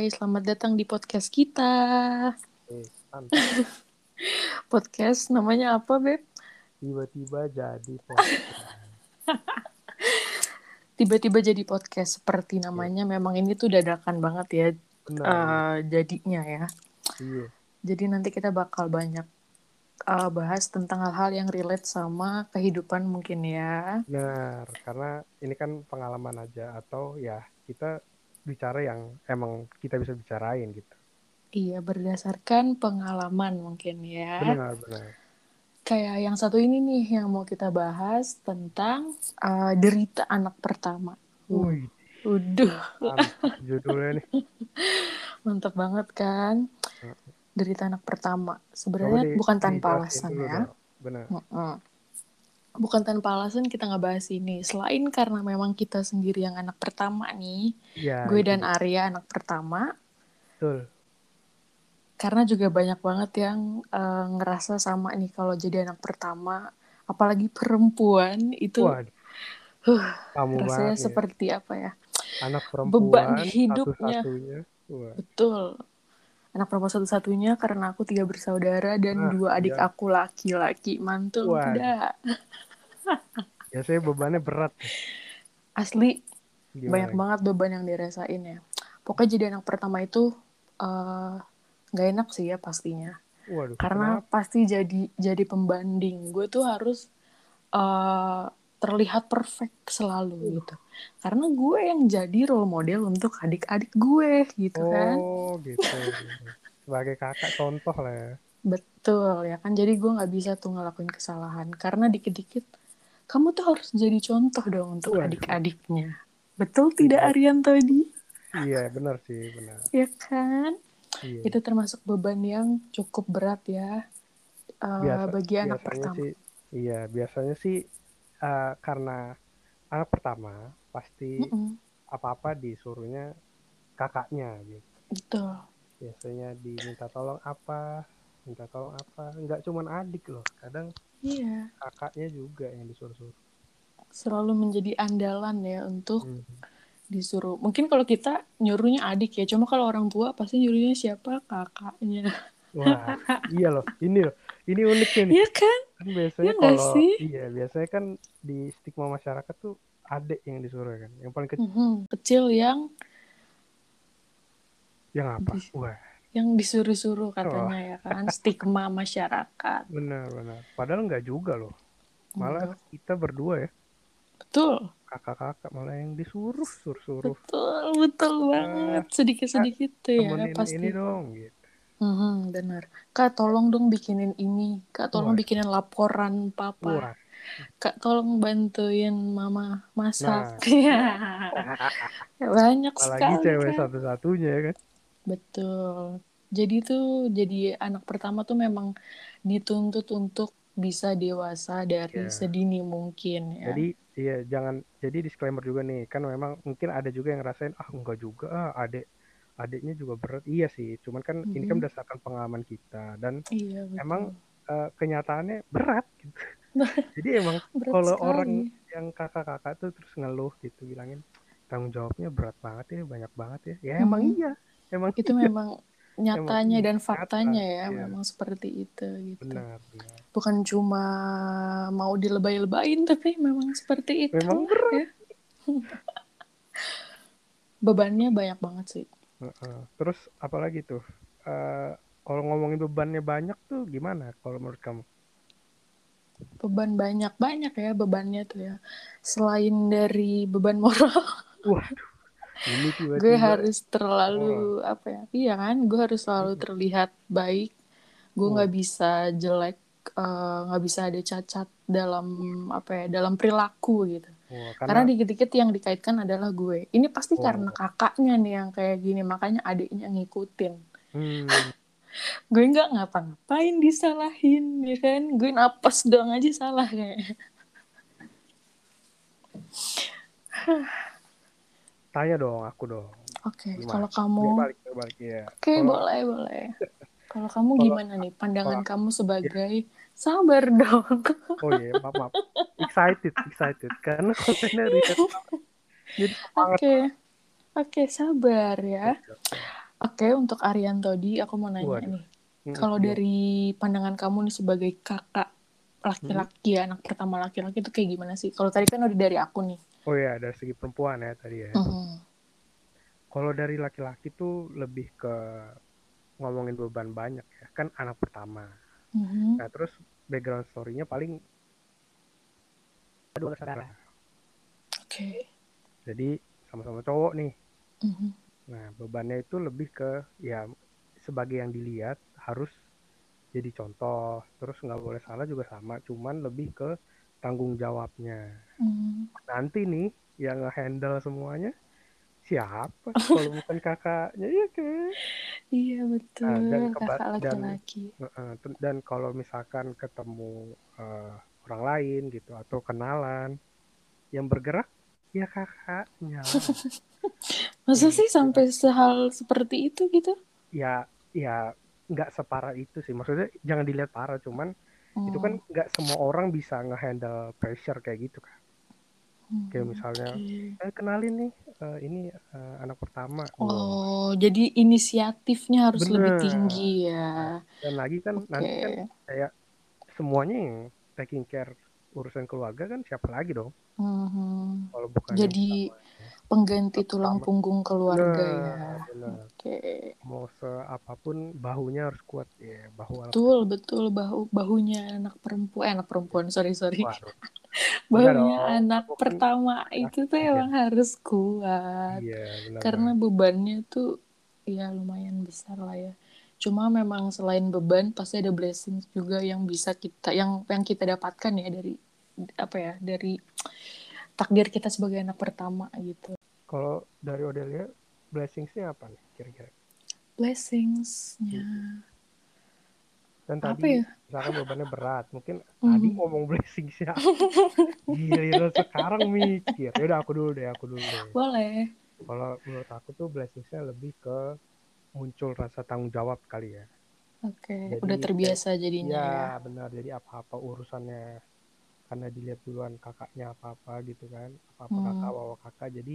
Hai selamat datang di podcast kita. eh. Podcast namanya apa, Beb? Tiba-tiba jadi podcast. Tiba-tiba jadi podcast seperti namanya. Memang ini tuh dadakan banget ya Benar. eh, jadinya ya. Iya. Jadi nanti kita bakal banyak eh, bahas tentang hal-hal yang relate sama kehidupan mungkin ya. Benar, karena ini kan pengalaman aja atau ya kita bicara yang emang kita bisa bicarain gitu. Iya, berdasarkan pengalaman mungkin ya. Benar, benar. Kayak yang satu ini nih yang mau kita bahas tentang eh, derita anak pertama. Wih, Udah, judulnya nih. mantap banget kan? Derita anak pertama. Sebenarnya di- bukan tanpa alasan ya. Benar. Mm-mm. Bukan tanpa alasan kita ngebahas ini. Selain karena memang kita sendiri yang anak pertama nih, Iya. gue itu dan Arya anak pertama, Betul. karena juga banyak banget yang eh, ngerasa sama nih kalau jadi anak pertama, apalagi perempuan itu Waduh. huh, Kamu rasanya banget nih. seperti apa ya? Anak beban perempuan hidupnya. satu-satunya. Wah, Betul. Anak perempuan satu-satunya karena aku tiga bersaudara dan Ah, dua adik iya. aku laki-laki. Mantul Waduh. tidak? biasanya bebannya berat. Asli Gimana? banyak banget beban yang dirasain ya. Pokoknya jadi anak pertama itu eh, nggak enak sih ya pastinya. Waduh, Karena kenapa? pasti jadi jadi pembanding. Gue tuh harus eh, terlihat perfect selalu gitu. Karena gue yang jadi role model untuk adik-adik gue gitu kan. Oh, gitu. Sebagai kakak contoh lah ya. Betul ya kan. Jadi gue nggak bisa tuh ngelakuin kesalahan. Karena dikit-dikit kamu tuh harus jadi contoh dong untuk adik-adiknya. Betul tidak Iya. Aryan tadi? Iya, benar sih, benar. Ya kan? Iya. Itu termasuk beban yang cukup berat ya uh, Biasa- bagi anak pertama. sih, iya, biasanya sih eh, karena anak pertama pasti Mm-mm, apa-apa disuruhnya kakaknya gitu. Betul. Biasanya diminta tolong apa, minta tolong apa. Nggak cuman adik loh, kadang Iya. kakaknya juga yang disuruh-suruh. Selalu menjadi andalan ya untuk Hmm. disuruh. Mungkin kalau kita nyuruhnya adik ya. Cuma kalau orang tua pasti nyuruhnya siapa? Kakaknya. Wah, iya loh, ini loh, ini uniknya nih. Iya kan? Kan biasanya nggak kalau sih? iya, biasanya kan di stigma masyarakat tuh adik yang disuruh kan. Yang paling kecil Mhm. Kecil yang yang apa? Bis- Wah, yang disuruh-suruh katanya Oh. ya kan. Stigma masyarakat. benar-benar. Padahal nggak juga loh. Malah kita berdua ya, Betul. kakak-kakak malah yang disuruh, suruh-suruh. Betul, betul banget. Sedikit-sedikit tuh ya pasti. ini dong gitu. Mhm, benar. Kak, tolong dong bikinin ini. Kak, tolong Wah. bikinin laporan papa. Wah, Kak, tolong bantuin mama masak. Nah. Ya, Banyak apalagi sekali cewek kan. satu-satunya ya kan. Betul. Jadi tuh jadi anak pertama tuh memang dituntut untuk bisa dewasa dari Iya. sedini mungkin ya. Jadi iya jangan jadi disclaimer juga nih kan memang mungkin ada juga yang ngerasain ah enggak juga ah adek adeknya juga berat iya sih cuman kan ini kan berdasarkan pengalaman kita dan Iya, betul. emang eh, kenyataannya berat gitu. Jadi emang kalau orang yang kakak-kakak tuh terus ngeluh gitu bilangin tanggung jawabnya berat banget ya banyak banget ya ya emang Mhm. iya emang itu iya. memang nyatanya iya, dan nyata, faktanya ya iya. memang seperti itu gitu. benar benar Bukan cuma mau dilebay-lebayin tapi memang seperti itu. Memang berat. ya. Bebannya banyak banget sih. Heeh. terus apalagi tuh Eh, kalau ngomongin bebannya banyak tuh gimana kalau menurut kamu Beban banyak-banyak ya bebannya tuh ya. Selain dari beban moral, waduh ini tiba-tiba gue harus terlalu apa ya? Iya kan, gue harus selalu terlihat baik. Gue Oh. nggak bisa jelek, eh, nggak bisa ada cacat dalam apa ya? Dalam perilaku gitu. Wah, Karena karena dikit-dikit yang dikaitkan adalah gue. Ini pasti Oh. karena kakaknya nih yang kayak gini, makanya adiknya ngikutin. hmm, Gue nggak ngapa-ngapain disalahin, ya kan? Gue napas doang aja salah kayak. tanya dong aku dong Oke, Gimana? kalau kamu, balik balik ya oke Kalau- boleh boleh. Kalau kamu gimana nih pandangan kalau- kamu sebagai sabar dong. oh iya maaf maaf excited excited karena kontennya riset jadi Oke, Oke, sabar ya. Oke. Oke, untuk Aryan Todi, aku mau nanya Waduh. nih. Kalau gimana? dari pandangan kamu nih sebagai kakak laki-laki ya, anak pertama laki-laki itu kayak gimana sih? Kalau tadi kan udah dari aku nih. Oh ya, dari segi perempuan ya tadi ya. Mhm. Kalau dari laki-laki tuh lebih ke ngomongin beban banyak ya. Kan anak pertama. Mhm. Nah, terus background story-nya paling dua saudara. Oke. Jadi sama-sama cowok nih. Mhm. Nah, bebannya itu lebih ke ya sebagai yang dilihat harus jadi contoh. Terus nggak boleh salah juga sama, cuman lebih ke tanggung jawabnya. Mhm. Nanti nih yang nge-handle semuanya siapa kalau bukan kakaknya ya kan? Iya betul, Nah, dan kakak dan- laki-laki. Ten- Dan kalau misalkan ketemu eh, orang lain gitu atau kenalan yang bergerak ya kakaknya. Masa Iya, sih sampai sehal seperti itu gitu? ya ya nggak separah itu sih. Maksudnya jangan dilihat parah, cuman itu kan Hmm, nggak semua orang bisa ngehandle pressure kayak gitu kan. Hmm, Kayak misalnya, oke. eh kenalin nih, eh, ini eh, anak pertama. Oh, jadi inisiatifnya harus lebih Bener. tinggi ya. Dan lagi kan nanti kan kayak semuanya yang taking care urusan keluarga kan siapa lagi dong? Mhm. Kalau bukan yang Jadi pertama. Pengganti tulang Pertama. punggung keluarga Nah, ya. benar. Oke. Mau seapapun bahunya harus kuat ya, bahu anak Betul, betul bahu bahunya anak perempuan, eh, anak perempuan, sorry sorry. Waduh. Bahunya dong, anak kan pertama itu tuh Iya. emang harus kuat. Iya, benar. Karena bebannya tuh ya lumayan besar lah ya. Cuma memang selain beban pasti ada blessing juga yang bisa kita yang yang kita dapatkan ya dari apa ya dari takdir kita sebagai anak pertama gitu. Kalau dari Odelia, blessingsnya apa nih kira-kira? Blessingsnya Dan apa tadi ya? misalkan bebannya berat, mungkin Mhm. tadi ngomong blessingsnya. Giliran sekarang mikir. Ya udah aku dulu deh, aku dulu deh. Boleh. Kalau menurut aku tuh blessingsnya lebih ke muncul rasa tanggung jawab kali ya. Oke, Jadi udah terbiasa jadinya ya. Iya benar. Jadi apa-apa urusannya karena dilihat duluan kakaknya apa-apa gitu kan, apa-apa Hmm. kakak bawa kakak. Jadi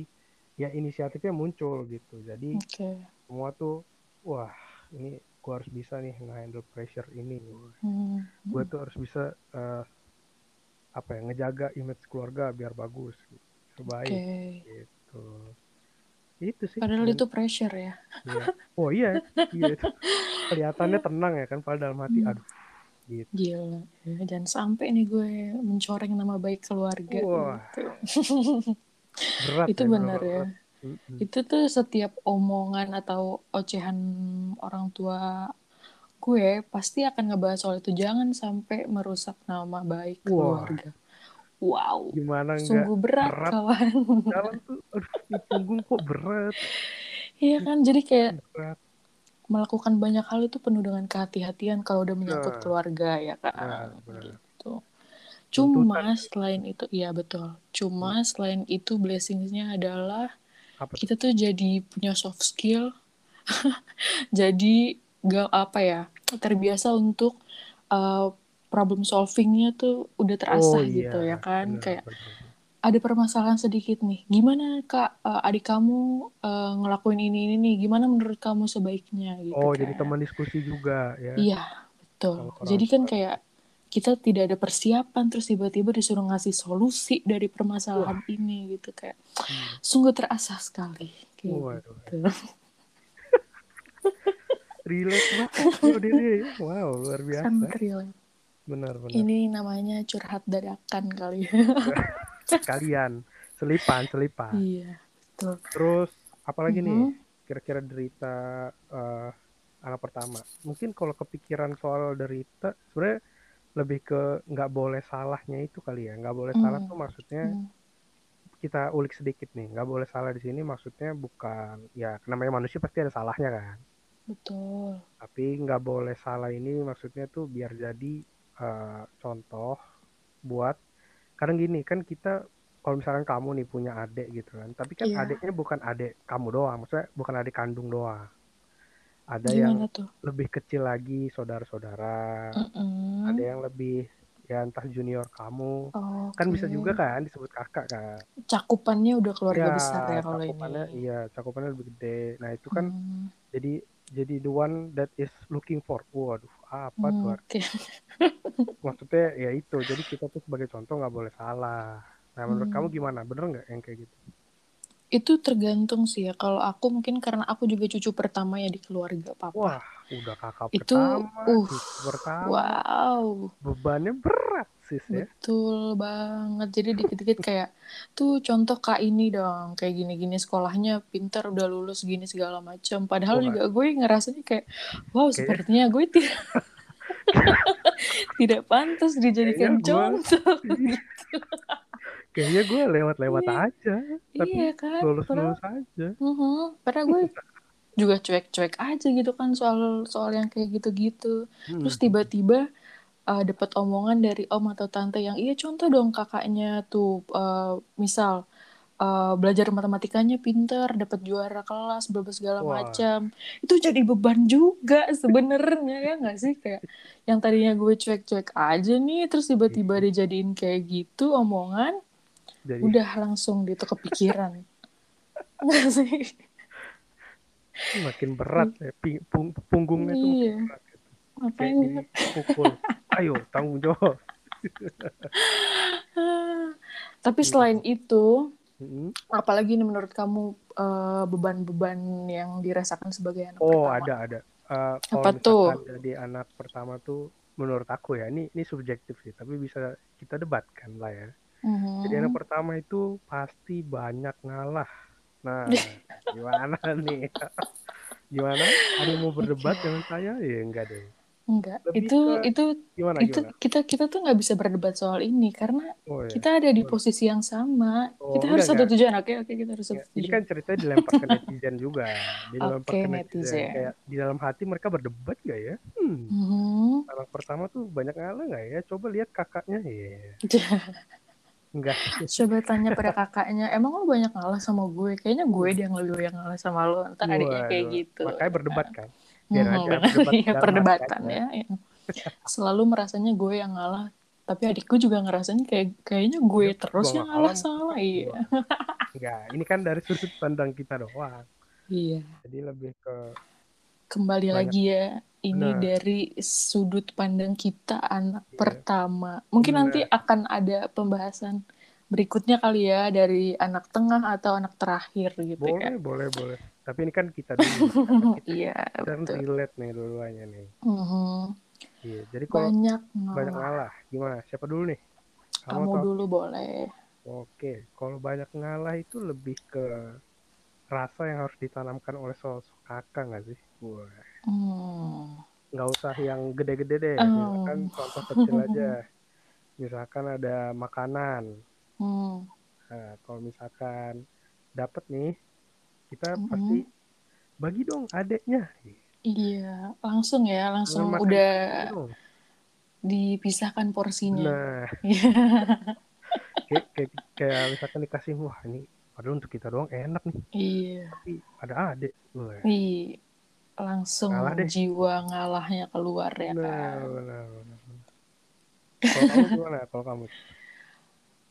ya inisiatifnya muncul gitu. Jadi Oke. semua tuh wah ini gua harus bisa nih nge-handle pressure ini. Hmm. Gue tuh harus bisa eh, apa ya ngejaga image keluarga biar bagus, biar baik Oke. gitu. Itu sih. Padahal Dan- itu pressure ya. Iya. Oh iya, iya itu. Kelihatannya tenang ya kan, padahal dalam hati Hmm. aduh gitu. Gila. Ya, jangan sampai nih gue mencoreng nama baik keluarga. Wah. gitu. Berat itu ya, benar berat. ya. Mm-mm. Itu tuh setiap omongan atau ocehan orang tua gue pasti akan ngebahas soal itu. Jangan sampai merusak nama baik Wah. keluarga. Wow. Gimana enggak Sungguh berat, berat. kawan. jalan tuh aduh di punggung kok berat, Iya kan, jadi kayak berat. melakukan banyak hal itu penuh dengan kehati-hatian kalau udah menyangkut Nah. keluarga ya kan. Benar, benar. Gitu. Cuma Tuntutan. selain itu, iya betul. Cuma selain itu blessingsnya adalah Apa tuh? kita tuh jadi punya soft skill, jadi gak apa ya terbiasa untuk uh, problem solvingnya tuh udah terasa Oh iya, gitu ya kan benar, kayak benar. ada permasalahan sedikit nih gimana kak uh, adik kamu uh, ngelakuin ini ini nih gimana menurut kamu sebaiknya gitu Oh, kan. jadi teman diskusi juga ya. iya betul jadi kan kayak kita tidak ada persiapan terus tiba-tiba disuruh ngasih solusi dari permasalahan ini gitu kayak Hmm. sungguh terasa sekali kayak Waduh. gitu. Relate banget. Wow, luar biasa. sangat Benar, benar. ini namanya curhat dadakan kali ya Kalian selipan, selipan. iya betul Terus apalagi nih Mhm. kira-kira derita eh, anak pertama. Mungkin kalau kepikiran soal derita sebenarnya lebih ke nggak boleh salahnya itu kali ya. Nggak boleh salah Hmm. tuh maksudnya Hmm. kita ulik sedikit nih. Nggak boleh salah di sini maksudnya bukan ya namanya manusia pasti ada salahnya kan. betul Tapi nggak boleh salah ini maksudnya tuh biar jadi eh, contoh buat kadang gini kan kita kalau misalkan kamu nih punya adik gitu kan tapi kan Iya. adiknya bukan adik kamu doang maksudnya bukan adik kandung doang ada yang gimana tuh lebih kecil lagi saudara-saudara Mm-mm. ada yang lebih ya entah junior kamu Oke. kan bisa juga kan disebut kakak kan Cakupannya udah keluarga ya besar ya kalau cakupannya ini. iya cakupannya lebih gede nah itu kan Hmm, jadi jadi the one that is looking for waduh apa hmm, tuh Oke. maksudnya ya itu jadi kita tuh sebagai contoh nggak boleh salah nah menurut Hmm. kamu gimana bener nggak yang kayak gitu Itu tergantung sih ya. Kalau aku mungkin karena aku juga cucu pertama ya di keluarga papa. wah udah kakak Itu, pertama uh, cucu pertama Wow. bebannya berat sis ya Betul banget. Jadi dikit-dikit kayak tuh contoh kak ini dong, kayak gini-gini sekolahnya pinter udah lulus gini segala macam. Padahal Wah. juga gue ngerasanya kayak wow Kayak- sepertinya gue tidak tidak pantas dijadikan Kayaknya gue- contoh. kayaknya gue lewat-lewat Iya. aja tapi iya kan. lulus Padahal, lulus aja Mhm. padahal gue juga cuek-cuek aja gitu kan soal soal yang kayak gitu-gitu. Hmm. Terus tiba-tiba uh, dapat omongan dari om atau tante yang iya contoh dong kakaknya tuh uh, misal uh, belajar matematikanya pinter dapat juara kelas berbagai segala Wah. macam itu jadi beban juga sebenarnya ya nggak sih kayak yang tadinya gue cuek-cuek aja nih terus tiba-tiba dijadiin kayak gitu omongan jadi udah langsung gitu kepikiran nggak sih makin berat ya pung- punggungnya tuh makin Iya. berat gitu. makanya dipukul ayo tanggung jawab tapi Iya. selain itu Mm-mm. apalagi nih menurut kamu eh, beban-beban yang dirasakan sebagai anak oh pertama? ada ada kalau Apa tuh? jadi anak pertama tuh menurut aku ya ini ini subjektif sih tapi bisa kita debatkan lah ya Mhm. jadi anak pertama itu pasti banyak ngalah. Nah gimana nih? Gimana? Ada yang mau berdebat dengan saya? Ya enggak deh. Enggak, Lebih itu ke- itu gimana itu gimana? kita kita tuh nggak bisa berdebat soal ini karena oh ya kita ada di Gimana? posisi yang sama. Oh, kita enggak, harus satu tujuan, oke oke kita harus satu Ya, ini tujuan. kan ceritanya dilempar ke netizen juga. Dilempar Oke, ke netizen. netizen. kayak di dalam hati mereka berdebat gak ya? Hmm, Mhm. anak pertama tuh banyak ngalah nggak ya? Coba lihat kakaknya. Ya enggak Coba tanya pada kakaknya, emang lo banyak ngalah sama gue? Kayaknya gue dia yang lebih yang ngalah sama lo. Ntar adiknya kayak Waduh. gitu. makanya berdebat kan biar aja benar. berdebat hati perdebatan ya. ya. Selalu merasanya gue yang ngalah, tapi adikku juga ngerasanya kayak kayaknya gue Dia terus yang ngalah ngalah sama iya. enggak ini kan dari sudut pandang kita doang Iya. jadi lebih ke Kembali Banyak. lagi ya, ini Benar. dari sudut pandang kita anak Iya. pertama. Mungkin Benar. nanti akan ada pembahasan berikutnya kali ya dari anak tengah atau anak terakhir gitu boleh ya. boleh boleh tapi ini kan kita dulu Iya, betul. relate nih dua-duanya nih Mhm. iya jadi kalau Banyak banyak ngalah. ngalah gimana siapa dulu nih Kamu atau dulu boleh. Oke, kalau banyak ngalah itu lebih ke rasa yang harus ditanamkan oleh sosok kakak nggak sih? Wah, Hmm. Nggak usah yang gede-gede deh. Oh. Misalkan contoh kecil aja. Misalkan ada makanan. Hmm. Nah, kalau misalkan dapat nih, kita Mm-mm. pasti bagi dong adeknya. Iya, langsung ya, langsung makan udah dong. dipisahkan porsinya. Nah, Iya. kayak, kayak, kayak misalkan dikasih, wah ini padahal untuk kita doang enak nih. Iya. Tapi ada adek. Wah, Ih, langsung Ngalah deh. jiwa ngalahnya keluar ya Nah, kan. benar, benar, benar. Kalau kamu gimana? Kalau kamu,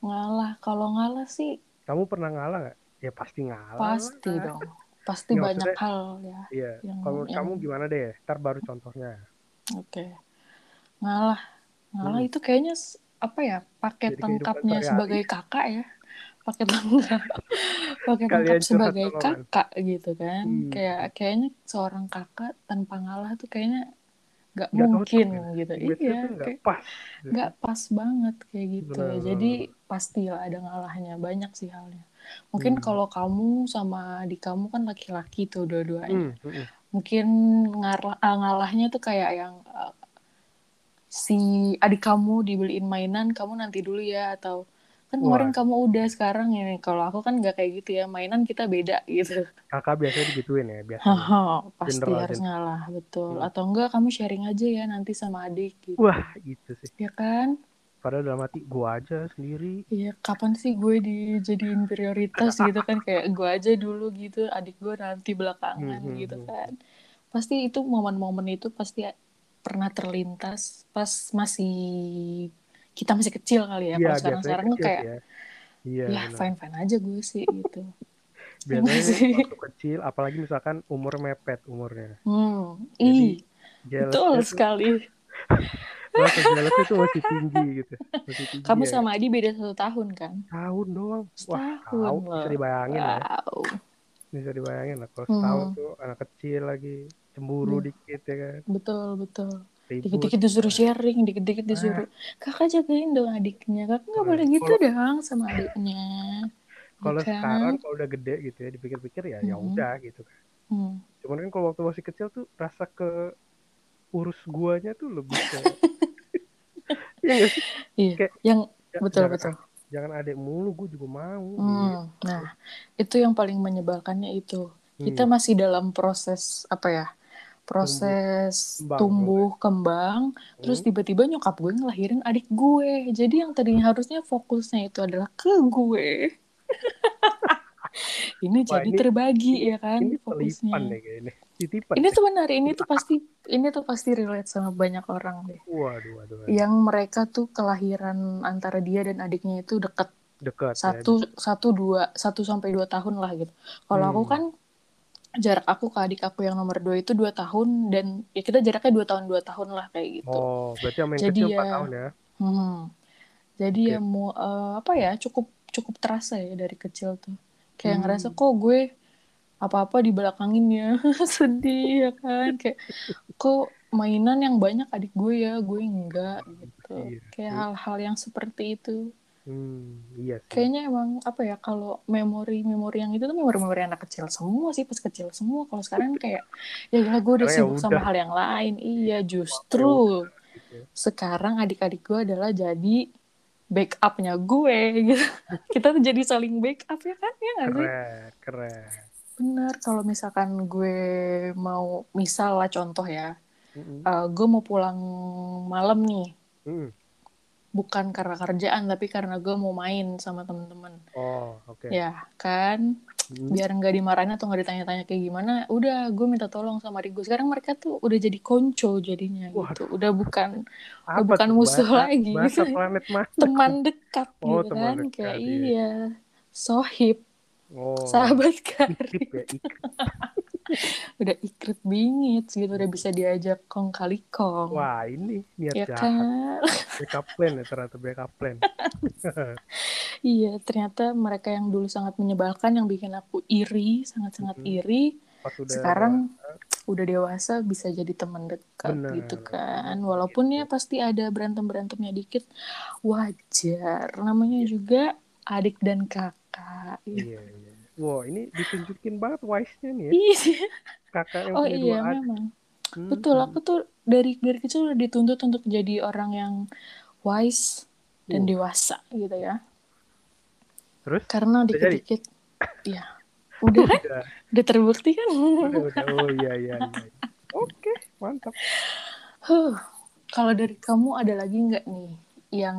Ngalah, kalau ngalah sih kamu pernah ngalah nggak? Ya pasti ngalah. pasti lah. dong. Pasti Nggak, banyak maksudnya- hal ya. Iya. Yang- Kalau yang- kamu gimana deh? Ntar baru contohnya. Oke. Ngalah. Ngalah Hmm. itu kayaknya apa ya? Lengkapnya sehari-hari. sebagai kakak ya. Paket lengkap. Paket Kalian lengkap sebagai kakak gitu kan. Hmm. Kayak kayaknya seorang kakak tanpa ngalah tuh kayaknya nggak mungkin cocok ya? gitu. Iya, nggak kayak pas. nggak pas banget kayak gitu. Benar, Jadi pastilah ada ngalahnya. Banyak sih halnya. Mungkin Hmm. kalau kamu sama adik kamu kan laki-laki tuh dua-duanya. Hmm, hmm, hmm. Mungkin ngalah, ah, ngalahnya tuh kayak yang uh, si adik kamu dibeliin mainan, kamu nanti dulu ya atau kan kemarin Wah. kamu udah sekarang ini. Kalau aku kan nggak kayak gitu ya. Mainan kita beda gitu. Kakak biasanya digituin ya, biasanya. Haha, pasti General, harus general. ngalah, betul. Hmm. Atau enggak kamu sharing aja ya nanti sama adik gitu. Wah, gitu sih. Ya kan? Padahal dalam hati gua aja sendiri. Iya, kapan sih gue dijadiin prioritas gitu kan kayak gue aja dulu gitu, adik gue nanti belakangan Hmm, hmm, gitu hmm. kan. Pasti itu momen-momen itu pasti pernah terlintas pas masih kita masih kecil kali ya. Iya, Kalau sekarang sekarang tuh kayak ya. Iya, ya benar. fine fine aja gue sih gitu. Biasanya sih? waktu kecil, apalagi misalkan umur mepet umurnya. Hmm, Jadi, betul sekali. jealousnya tuh masih tinggi gitu. Masih tinggi Kamu ya. sama Adi beda satu tahun kan? Tahun doang. Wah, Setahun tahu loh. bisa dibayangin ya. Wow. Bisa dibayangin lah kalau setahun Hmm. tuh anak kecil lagi cemburu Duh. dikit ya kan. Betul betul. Ribut. Dikit-dikit disuruh sharing, dikit-dikit disuruh kakak jagain dong adiknya. Kakak nggak Nah, boleh gitu kalau- dong sama adiknya. Kalau Ya kan? sekarang kalau udah gede gitu ya, dipikir-pikir ya ya Mhm. udah gitu kan. Hmm. Cuman kan kalau waktu masih kecil tuh rasa ke urus guanya tuh lebih ke Iya? Iya. Kayak- Yang Ja- betul jangan, betul. Jangan adek mulu, gue juga mau. Hmm. Nah, itu yang paling menyebalkannya itu. Hmm. Kita masih dalam proses apa ya? Proses Kembang, tumbuh kembang, terus Hmm. tiba-tiba nyokap gue ngelahirin adik gue. Jadi yang tadinya harusnya fokusnya itu adalah ke gue. ini Wah, jadi ini- terbagi ya kan Ini fokusnya. deh kayaknya. Titipan. Ini tuh benar, ini tuh pasti ini tuh pasti relate sama banyak orang deh. Waduh, waduh, waduh. Yang mereka tuh kelahiran antara dia dan adiknya itu deket Dekat satu ya. satu dua satu sampai dua tahun lah gitu. Kalau aku Hmm. kan jarak aku ke adik aku yang nomor dua itu dua tahun dan ya kita jaraknya dua tahun dua tahun lah kayak gitu. Oh, berarti yang main Jadi kecil 4 ya- tahun ya. Hmm. Jadi Oke. ya mau eh, apa ya cukup cukup terasa ya dari kecil tuh. Kayak Hmm. ngerasa kok gue apa-apa di belakangin ya sedih ya kan kayak kok mainan yang banyak adik gue ya gue enggak gitu. Iya. Kayak hal-hal yang seperti itu. Hmm, iya sih. Kayaknya emang apa ya kalau memori-memori yang itu tuh memori-memori anak kecil semua sih pas kecil semua. Kalau sekarang kayak ya gue udah ya sibuk sama udah. hal yang lain. Iya justru Gitu. sekarang adik-adik gue adalah jadi backupnya gue gitu. Kita tuh jadi saling backup ya kan ya nggak sih? Keren, keren. Bener kalau misalkan gue mau misal lah contoh ya, Mm-mm. eh, gue mau pulang malam nih. Mm-mm. Bukan karena kerjaan tapi karena gue mau main sama temen-temen. Oh, oke. Ya kan Mm. biar nggak dimarahin atau nggak ditanya-tanya kayak gimana udah gue minta tolong sama adik gue sekarang mereka tuh udah jadi konco jadinya gitu udah bukan Apa bukan tuh? musuh Bahasa- lagi. Bahasa planet mana? teman dekat Oh, gitu teman kan dekat, kayak iya. iya sohib Oh, sahabat karib ikip ya, ikip. udah ikrit bingit gitu udah bisa diajak kong kali kong Wah, ini niat ya jahat. kan Backup plan ya ternyata backup plan. iya ternyata mereka yang dulu sangat menyebalkan yang bikin aku iri sangat-sangat Mhm. iri Pas udah sekarang udah dewasa bisa jadi teman dekat Benar. gitu kan walaupun ya pasti ada berantem berantemnya dikit wajar namanya juga adik dan kakak Iya, iya. Wah, ini ditunjukin banget wise-nya nih ya. Iya. Kakak yang oh punya iya dua memang Hmm, betul hmm. aku tuh dari dari kecil udah dituntut untuk jadi orang yang wise dan Uh. dewasa gitu ya Terus? karena dikit-dikit ya udah kan Udah, udah terbukti kan udah, udah. Oh iya, iya, iya. Oke, mantap. Huh, kalau dari kamu ada lagi nggak nih yang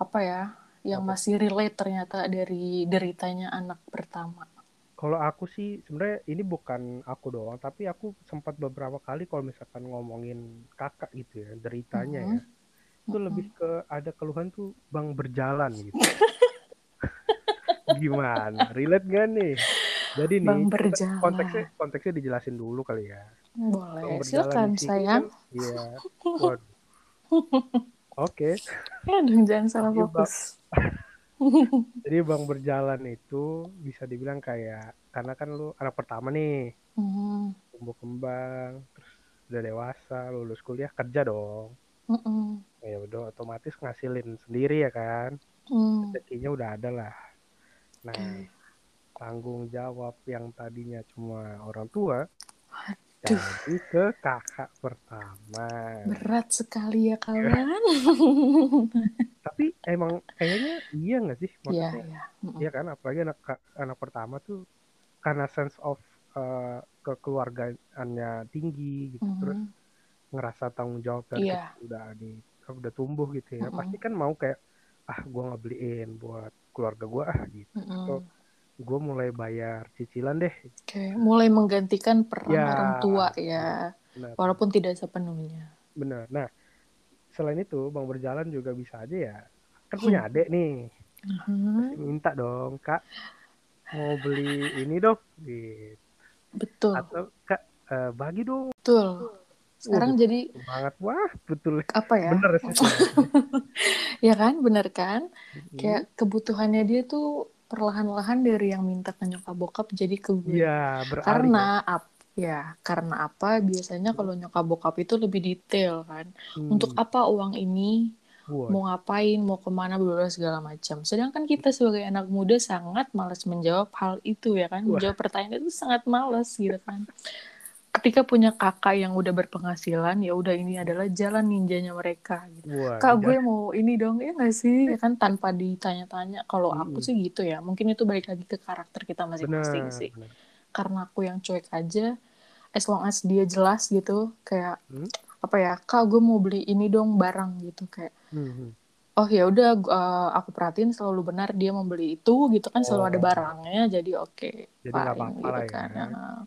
apa ya, yang Apa? masih relate ternyata dari deritanya anak pertama? Kalau aku sih sebenarnya ini bukan aku doang, tapi aku sempat beberapa kali kalau misalkan ngomongin kakak gitu ya, deritanya ya. Itu Mhm. lebih ke ada keluhan tuh bang berjalan gitu. Gimana? Relate gak nih? Jadi nih Bang konte- berjalan. konteksnya konteksnya dijelasin dulu kali ya. Bang Boleh, berjalan silakan sayang. Iya. Oke. Ya dong, jangan salah Bang. fokus. Jadi bang berjalan itu bisa dibilang kayak karena kan lu anak pertama nih, Mhm, tumbuh kembang, terus udah dewasa, lulus kuliah kerja dong. mhm, Ya udah otomatis ngasilin sendiri ya kan. Rezekinya udah ada lah. Nah, Oke. tanggung jawab yang tadinya cuma orang tua Jadi ke kakak pertama. Berat sekali ya kawan. Tapi emang kayaknya iya nggak sih? Iya, Maksudnya iya. Iya kan, apalagi anak anak pertama tuh karena sense of uh, kekeluargaannya tinggi gitu, terus Mhm. ngerasa tanggung jawab Iya. kecil udah di udah tumbuh gitu ya, Mm-mm. pasti kan mau kayak ah gue nggak beliin buat keluarga gue ah gitu, Mhm. atau gue mulai bayar cicilan deh. Oke, mulai menggantikan peran Ya, orang tua ya, Benar, walaupun tidak sepenuhnya. benar. Nah selain itu bang berjalan juga bisa aja ya. Kan punya adik nih. Mhm. minta dong kak mau beli ini dong. Gitu. Betul. Atau kak eh, bagi dong. Betul. Sekarang Waduh, jadi semangat wah betul. Apa ya? Bener sih ya kan? Bener kan? Hmm, kayak kebutuhannya dia tuh perlahan-lahan dari yang minta ke nyokap bokap jadi ke gue. Iya beralih karena ap ya karena apa? Biasanya kalau nyokap bokap itu lebih detail kan. Hmm, untuk apa uang ini? Wah, mau ngapain? Mau ke mana? Bla segala macam. Sedangkan kita sebagai anak muda sangat malas menjawab hal itu ya kan? Wah. menjawab pertanyaan itu sangat malas gitu kan ketika punya kakak yang udah berpenghasilan ya udah ini adalah jalan ninjanya mereka gitu wah, kak gue mau ini dong ya nggak sih ya kan tanpa ditanya-tanya kalau aku Mm-mm. sih gitu ya mungkin itu balik lagi ke karakter kita masing-masing sih benar. karena aku yang cuek aja as long as dia jelas gitu kayak Hmm. apa ya kak gue mau beli ini dong barang gitu kayak Hmm, hmm. oh ya udah uh, aku perhatiin selalu benar dia membeli itu gitu kan selalu ada Oh. barangnya jadi oke Jadi fine apa-apa gitu ya. kan Nah, Hmm.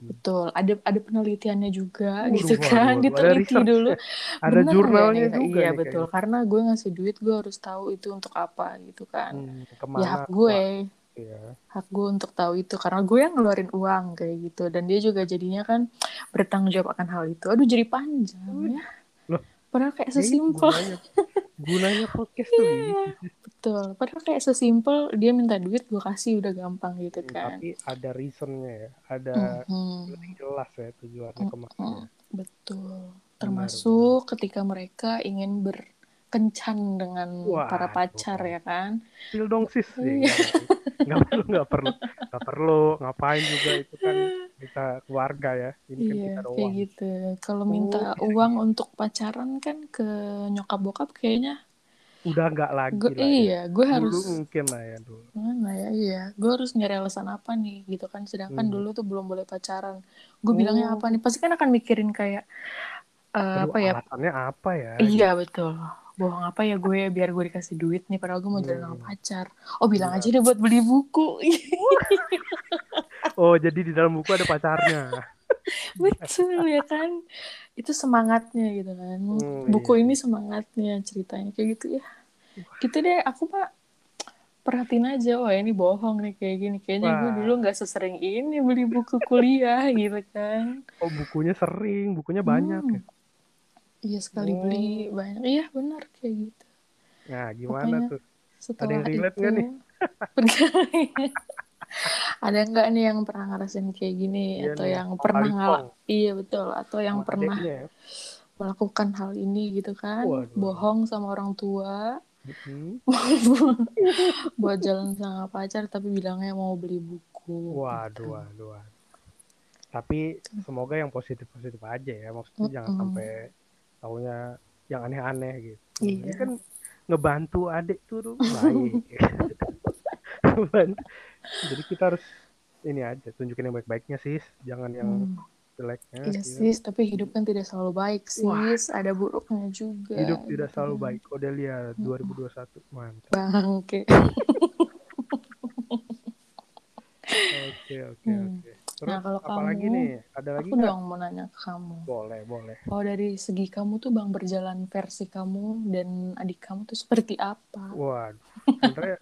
Betul ada ada penelitiannya juga gitu kan waduh. Ada diteliti research dulu. ya. ada Bener jurnalnya ya, juga iya betul karena gue ngasih duit gue harus tahu itu untuk apa gitu kan. Hmm, ya hak gue. Ya. hak gue untuk tahu itu karena gue yang ngeluarin uang kayak gitu. Dan dia juga jadinya kan bertanggung jawab akan hal itu. Aduh jadi panjang ya. Loh, padahal kayak Ya, sesimpel. gunanya gunanya podcast tuh Iya. Gitu. betul padahal kayak sesimpel dia minta duit gue kasih udah gampang gitu Hmm, kan. tapi ada reasonnya ya. Ada Mhm. lebih jelas ya tujuannya ke mana Mm, betul. Termasuk ketika mereka ingin berkencan dengan Wah, para pacar ya kan? Spill dong sis. Iya. nggak perlu. Nggak perlu nggak perlu. Ngapain juga itu kan kita keluarga ya. Ini kan iya kita kayak doang gitu. Kalau Oh, minta bisa uang untuk pacaran kan ke nyokap bokap kayaknya udah nggak lagi gue lah ya. iya gue dulu harus mungkin lah ya dulu. Mana ya? Iya gue harus nyari alasan apa nih gitu kan. Sedangkan Hmm. dulu tuh belum boleh pacaran. Gue Oh. bilangnya apa nih? Pasti kan akan mikirin kayak eh, Aduh, apa ya? alasannya apa ya? Iya betul. Bohong apa ya gue biar gue dikasih duit nih padahal gue mau jalan sama Hmm. pacar. Oh bilang Iya. aja deh buat beli buku. Oh jadi di dalam buku ada pacarnya. Betul ya kan? Itu semangatnya gitu kan. Hmm, buku iya. ini semangatnya ceritanya kayak gitu ya gitu deh aku pak perhatiin aja wah ini bohong nih kayak gini. Kayaknya gue dulu nggak sesering ini beli buku kuliah gitu kan. Oh bukunya sering bukunya banyak Hmm. ya? Iya sekali Oh. beli banyak. Iya benar kayak gitu. Nah gimana Pokoknya tuh? Setelah yang relate nggak nih? ada nggak nih yang pernah ngerasain kayak gini? Iya atau nih, yang pernah ngalah iya betul. Atau yang Sama pernah adeknya ya. melakukan hal ini gitu kan? Waduh. bohong sama orang tua Mhm. buat jalan sama pacar tapi bilangnya mau beli buku Waduh, gitu. waduh, waduh. Tapi semoga yang positif-positif aja ya. Maksudnya jangan Mm-mm. sampai taunya yang aneh-aneh gitu. Iya. Ini kan ngebantu adik tuh baik. Jadi kita harus ini aja tunjukin yang baik-baiknya sis, jangan yang Hmm. Jeleknya. Iya gitu. sis, tapi hidup kan tidak selalu baik sis, ada buruknya juga. Hidup tidak selalu kan. baik. Odelia 2021 mantap. Bangke. Oke oke Hmm. oke. Terus Nah, kalau apa lagi kamu, nih? Ada lagi Aku dong mau nanya ke kamu. Boleh boleh. Kalau dari segi kamu tuh bang berjalan versi kamu dan adik kamu tuh seperti apa? Waduh, sebenarnya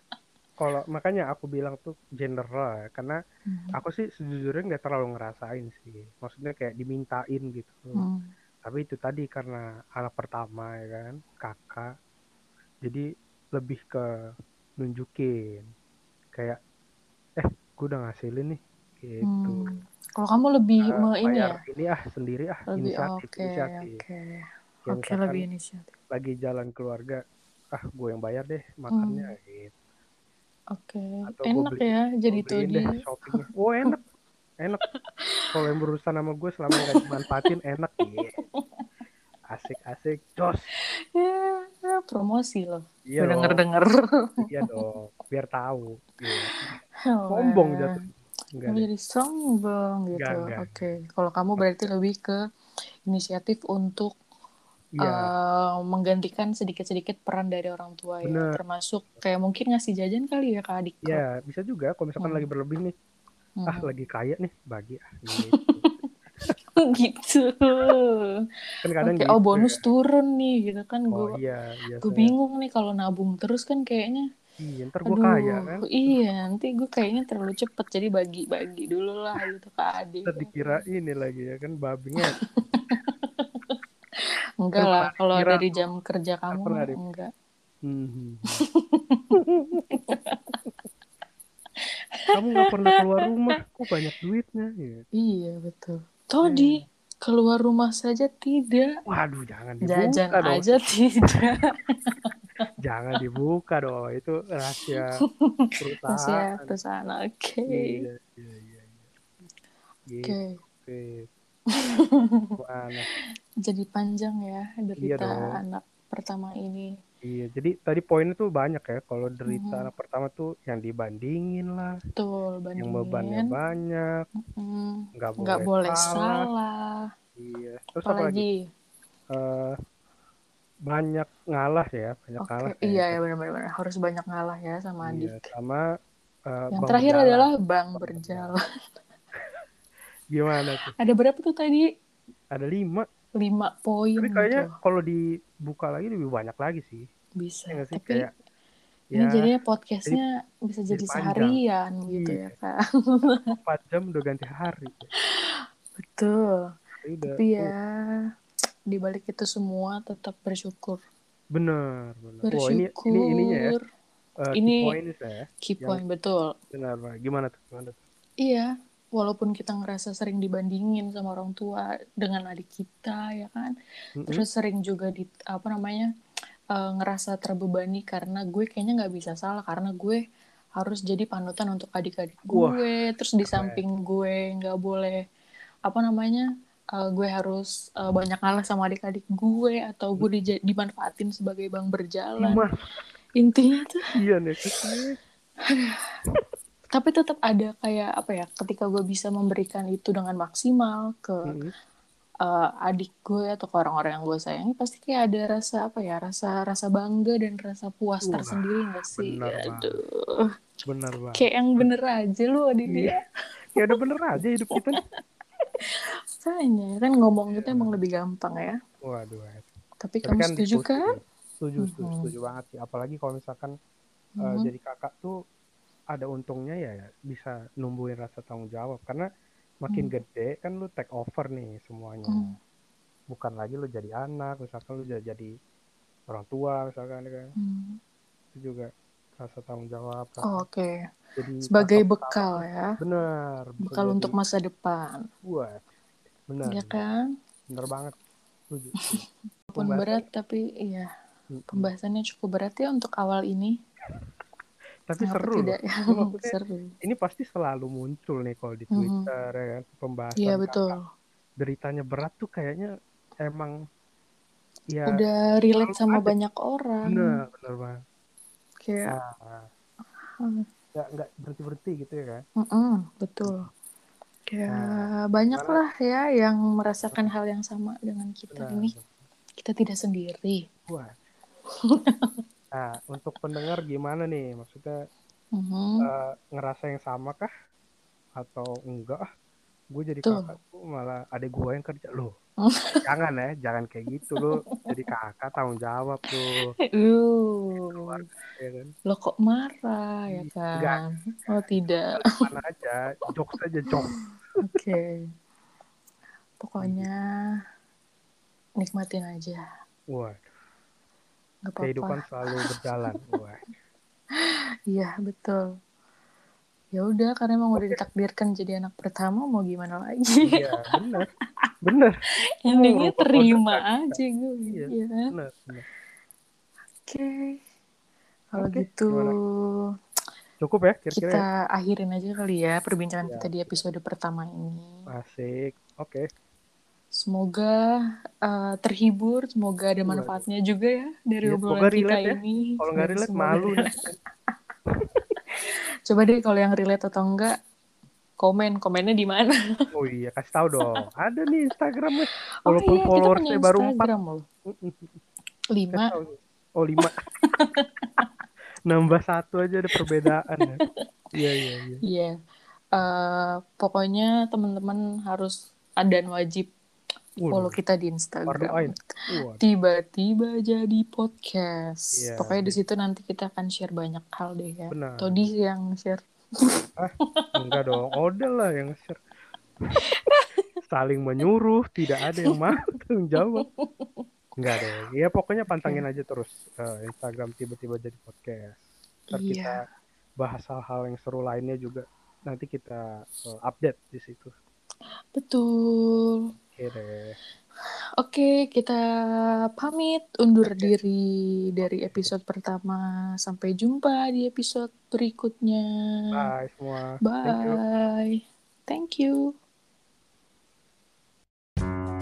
kalau makanya aku bilang tuh general ya, karena Hmm. aku sih sejujurnya nggak terlalu ngerasain sih. Maksudnya kayak dimintain gitu. Hmm. Tapi itu tadi karena anak pertama ya kan, kakak. Jadi lebih ke nunjukin kayak eh gue udah ngasilin nih gitu. Hmm. Kalau kamu lebih Eh, me ini ya, ini ah sendiri ah lebih inisiatif oke inisiatif. oke Ya, misalkan lebih inisiatif. lagi jalan keluarga ah gue yang bayar deh makannya Hmm. gitu. Oke, gua enak beli- ya jadi Todi. deh shoppingnya. Oh enak, enak. Kalau yang berurusan sama gue selama nggak dimanfaatin enak. Iya. Asik asik, jos. Ya, ya, promosi loh. Iya denger denger. iya dong. Biar tahu. Iya. Sombong jatuh. Enggak jadi sombong gitu. Oke, kalau kamu berarti lebih ke inisiatif untuk Iya, eh, menggantikan sedikit-sedikit peran dari orang tua ya, Bener. termasuk kayak mungkin ngasih jajan kali ya ke adik kau. iya bisa juga. Kalau misalkan Hmm. lagi berlebih nih, Hmm. ah lagi kaya nih, bagi ah. Gitu. gitu. kan kadang Oke, gitu oh bonus ya. turun nih gitu kan oh gue iya iya gue bingung nih kalau nabung terus kan kayaknya iya ntar gue kaya kan iya nanti gue kayaknya terlalu cepet jadi bagi-bagi dulu lah gitu ke adik dikira ini lagi ya kan babingnya enggak lah kalau dari jam kerja kamu pernah enggak. Kamu nggak pernah keluar rumah kok banyak duitnya ya. iya betul. Todi keluar rumah saja tidak. Waduh jangan dibuka jajan dong. aja tidak. Jangan dibuka dong itu rahasia perusahaan. Perusahaan oke. Iya iya iya iya. Oke. Gitu Gimana? jadi panjang ya derita dong. anak pertama ini. Iya jadi tadi poinnya tuh banyak ya. Kalau derita Mhm. anak pertama tuh yang dibandingin lah. Betul yang bebannya bandingin. banyak. Hmm, nggak boleh, nggak boleh salah. salah. Iya. Terus apa lagi? Apalagi Eh, banyak ngalah ya banyak oke ngalah ya. iya ya benar-benar harus banyak ngalah ya sama Iya, adik sama eh, yang terakhir Berjalan. adalah Bang berjalan gimana tuh? Ada berapa tuh tadi? Ada lima. Lima poin tapi kayaknya tuh. kalau dibuka lagi lebih banyak lagi sih. Bisa. Ya sih? Tapi kayak ini ya jadinya podcastnya bisa jadi jadi panjang. seharian gitu Iya. ya kak. 4 jam udah ganti hari. Betul. Udah tapi ya di balik itu semua tetap bersyukur. Bener bener Wah, ini bersyukur. ini ininya ya. Key Ini- points ya key Yang- point betul. benar Pak. gimana tuh? Gimana tuh? Iya, walaupun kita ngerasa sering dibandingin sama orang tua dengan adik kita, ya kan. Mm-mm. Terus sering juga di apa namanya eh, ngerasa terbebani karena gue kayaknya nggak bisa salah karena gue harus jadi panutan untuk adik-adik Wah, gue. Terus di keren. samping gue nggak boleh apa namanya eh, gue harus eh, banyak ngalah sama adik-adik gue atau gue dija- dimanfaatin sebagai bang berjalan. Gimana? Intinya tuh iya nih tapi tetap ada kayak apa ya ketika gue bisa memberikan itu dengan maksimal ke Mm-mm. uh, adik gue atau ke orang-orang yang gue sayangi pasti kayak ada rasa apa ya rasa rasa bangga dan rasa puas Wah, tersendiri gak sih? bener aduh. Bener banget. Kayak yang bener aja lu adik Iya. dia ya udah bener aja hidup kita. Makanya kan ngomong itu emang lebih gampang ya. Waduh tapi Tapi kamu kan setuju kan? Setuju setuju Mhm. setuju banget sih. Apalagi kalau misalkan eh, Mhm. jadi kakak tuh ada untungnya ya ya bisa numbuhin rasa tanggung jawab. Karena makin Hmm. gede kan lu take over nih semuanya. Hmm. bukan lagi lu jadi anak misalkan lu jadi, orang tua misalkan kan? Hmm. itu juga rasa tanggung jawab Oh, oke. jadi sebagai bekal ya. Bisa bekal jadi- untuk masa depan. Wah, bener ya kan? Bener banget. Setuju. Pembahasan- berat tapi iya. Pembahasannya cukup berat ya untuk awal ini tapi Kenapa seru tidak? loh. ya maksudnya seru. ini pasti selalu muncul nih kalau di Mhm. Twitter ya kan pembahasan iya betul. deritanya berat tuh kayaknya emang ya udah relate sama ada. banyak orang. Bener bener banget. Kayak nah, hmm, nggak nggak berhenti berhenti gitu ya kan? Mm-mm, betul. Kayak Nah, banyak gimana? lah ya yang merasakan hal yang sama dengan kita benar ini. kita tidak sendiri. Wah nah untuk pendengar gimana nih? Maksudnya Mhm. eh, ngerasa yang sama kah atau enggak? Gue jadi Tuh. kakak tuh malah ada gue yang kerja. Loh Oh. jangan ya jangan kayak gitu lo jadi kakak tanggung jawab tuh. Uh, ya kan? Lo kok marah ya Enggak. kan? oh tidak. Mana aja jokes aja jokes. Oke. Pokoknya nikmatin aja wah nggak kehidupan apa-apa selalu berjalan wah iya betul. Ya udah karena emang udah ditakdirkan jadi anak pertama mau gimana lagi? Iya benar benar endingnya rupa terima aja gue Iya. ya benar benar oke. Kalau Oke, gitu cukup ya kira-kira kita ya? akhirin aja kali ya perbincangan Ya, kita di episode pertama ini. Asik. Oke semoga uh, terhibur semoga ada Waduh. manfaatnya juga ya dari Iya, obrolan kita ya. ini. Kalau nggak Ya, relate semoga malu coba deh kalau yang relate atau enggak komen. Komennya di mana? Oh iya kasih tahu dong. Ada nih Instagramnya. Oh walaupun iya kita punya followersnya baru empat. Lima. oh lima. Nambah satu aja ada perbedaan ya. Iya iya iya. Iya, Eh, pokoknya teman-teman harus dan wajib follow kita di Instagram. Tiba-tiba jadi podcast. Iya, Pokoknya di situ nanti kita akan share banyak hal deh ya. Benar. Todi yang share. enggak dong. Ode lah yang share. Saling menyuruh, tidak ada yang mau jawab. Enggak deh. Ya pokoknya pantangin aja terus eh, Instagram tiba-tiba jadi podcast. Ntar Iya. kita bahas hal-hal yang seru lainnya juga. Nanti kita eh, update di situ. Betul. Oke, okay, kita pamit undur okay. diri dari episode pertama. Sampai jumpa di episode berikutnya. Bye semua. Bye. Thank you. Thank you.